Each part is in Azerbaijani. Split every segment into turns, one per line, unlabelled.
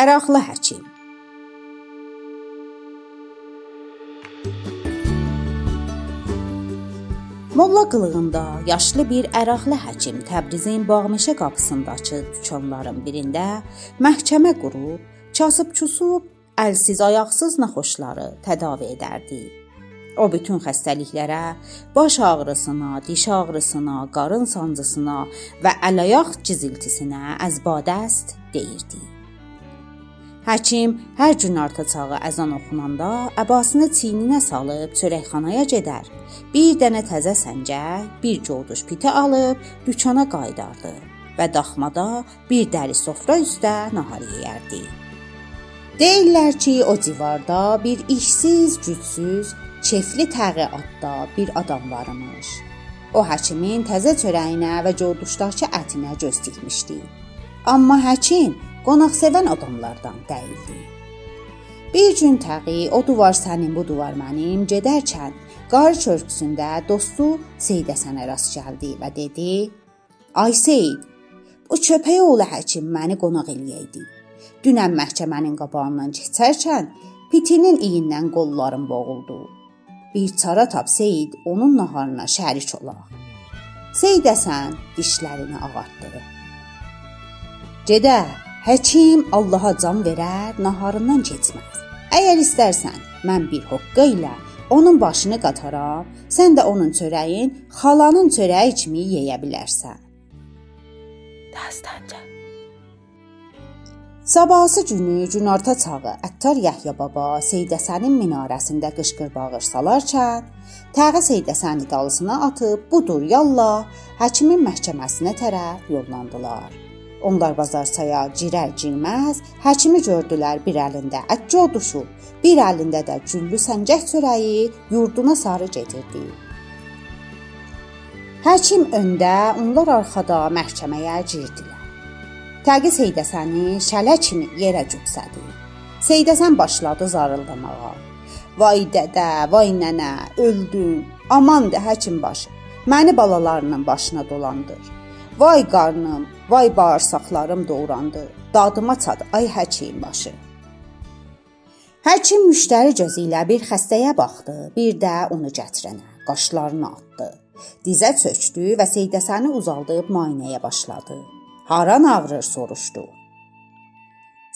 Əraqlı həkim Molla qılığında yaşlı bir əraqlı həkim Təbrizin Bağmeşə qapısındakı dükanların birində məhkəmə qurub, kasıb-çusub, əlsiz ayaqsız naxoşları tədavi edərdi. O bütün xəstəliklərə, baş ağrısına, diş ağrısına, qarın sancısına və əl-ayaq ciziltisinə əzbadəst deyirdi. Həkim hər gün arta çağı əzan oxunanda əbasını çiyninə salıb çörəkxanaya gedər. Bir dənə təzə səncək, bir coduş pitə alıb dükana qayıdardı və daxmada bir dəri sofra üstə nahar yeyərdi. Deyirlər ki, o civarda bir işsiz, gücsüz, kefli təğə adda bir adam varmış. O həkimin təzə çörəyinə və coduşdakı ətinə göz dikmişdi. Amma həkim qonaqsevən adamlardan deyildi. Bir gün təqi o duvar sənin, bu duvar mənim gedərkən qar çörksündə dostu Seyid Həsənə rast gəldi və dedi: "Ay Seyid, bu çöpəyə oğlu həkim məni qonaq eləyəydi. Dünən məhkəmənin qabağından keçərkən pitinin iyindən qollarım boğuldu. Bir çara tap Seyid, onun naharına şərik olaq." Seyid Həsən dişlərini ağartdı. Gedə, Həkim Allaha can verər, naharından keçməz. Əgər istərsən, mən bir hoqqa ilə onun başını qataram, sən də onun çörəyin xalanın çörəyi kimi yeyə bilərsən. Dastanca. Sabahsı günü günorta çağı Əttar Yəhya baba Seydəsənin minarəsində qışqır-bağır salarkən, Təğə Seydəsəni dalısına atıb budur yallah həkimin məhkəməsinə tərəf yollandılar. Onlar bazarçaya girər-girməz həkimi gördülər bir əlində ətcə oduşu, bir əlində də güllü səncək çörəyi yurduna sarı gedirdi. Həkim öndə, onlar arxada məhkəməyə girdilər. Təqi Seydəsəni şələ kimi yerə cübsədi. Seydəsən başladı zarıldamağa. Vay dədə, vay nənə, öldüm. Aman da həkim başı. Məni balalarının başına dolandır. Vay qarnım, vay bağırsaqlarım doğrandı. Dadıma çat, ay həkim başı. Həkim müştəri gözü ilə bir xəstəyə baxdı, bir də onu gətirənə, qaşlarını atdı. Dizə çökdü və Seydəsəni uzaldıb müayinəyə başladı. Haran ağrır soruşdu.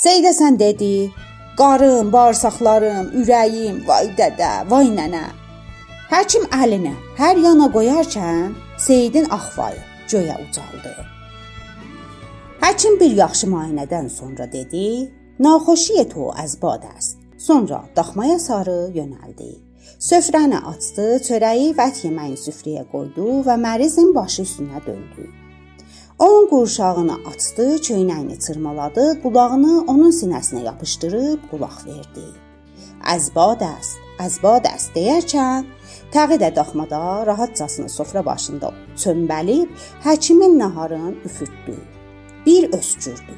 Seydəsən dedi: "Qarım, bağırsaqlarım, ürəyim, vay dədə, vay nənə." Həkim əlini hər yana qoyarkən Seyidin axvayı göyə ucaldı. Həkim bir yaxşı müayinədən sonra dedi: "Naxoşiyə to əzbad است." Sonra daxmaya sarı yönəldi. Söfrəni açdı, çörəyi və ət yeməyi süfrəyə qoydu və mərizin başı üstünə döndü. Onun qurşağını açdı, köynəyini çırmaladı, qulağını onun sinəsinə yapışdırıb qulaq verdi. Əzbad است, əzbad است deyərkən Təği də daxmada rahatcasına sofra başında çömbəlib həkimin naharın üfütdü. Bir öskürdü.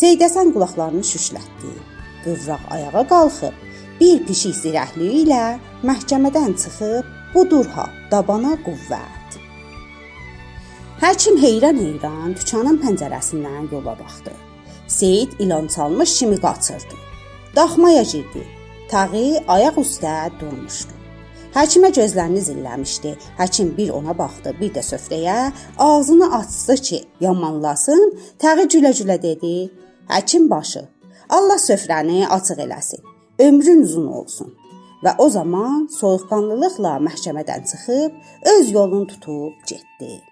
Seydəsən qulaqlarını şüşlətdi. Qıvraq ayağa qalxıb bir pişik zirəhliyi ilə məhkəmədən çıxıb budur ha, dabana qüvvət. Həkim heyran-heyran dükanın pəncərəsindən yola baxdı. Seyid ilan çalmış kimi qaçırdı. Daxmaya girdi. Tağı ayaq üstə durmuşdu. Həkimə gözlərini zilləmişdi. Həkim bir ona baxdı, bir də söfrəyə, ağzını açdı ki, yamanlasın. Təği gülə-gülə dedi: "Həkim başı, Allah söfrəni açıq eləsin. Ömrün uzun olsun." Və o zaman soyuqqanlılıqla məhkəmədən çıxıb öz yolunu tutub getdi.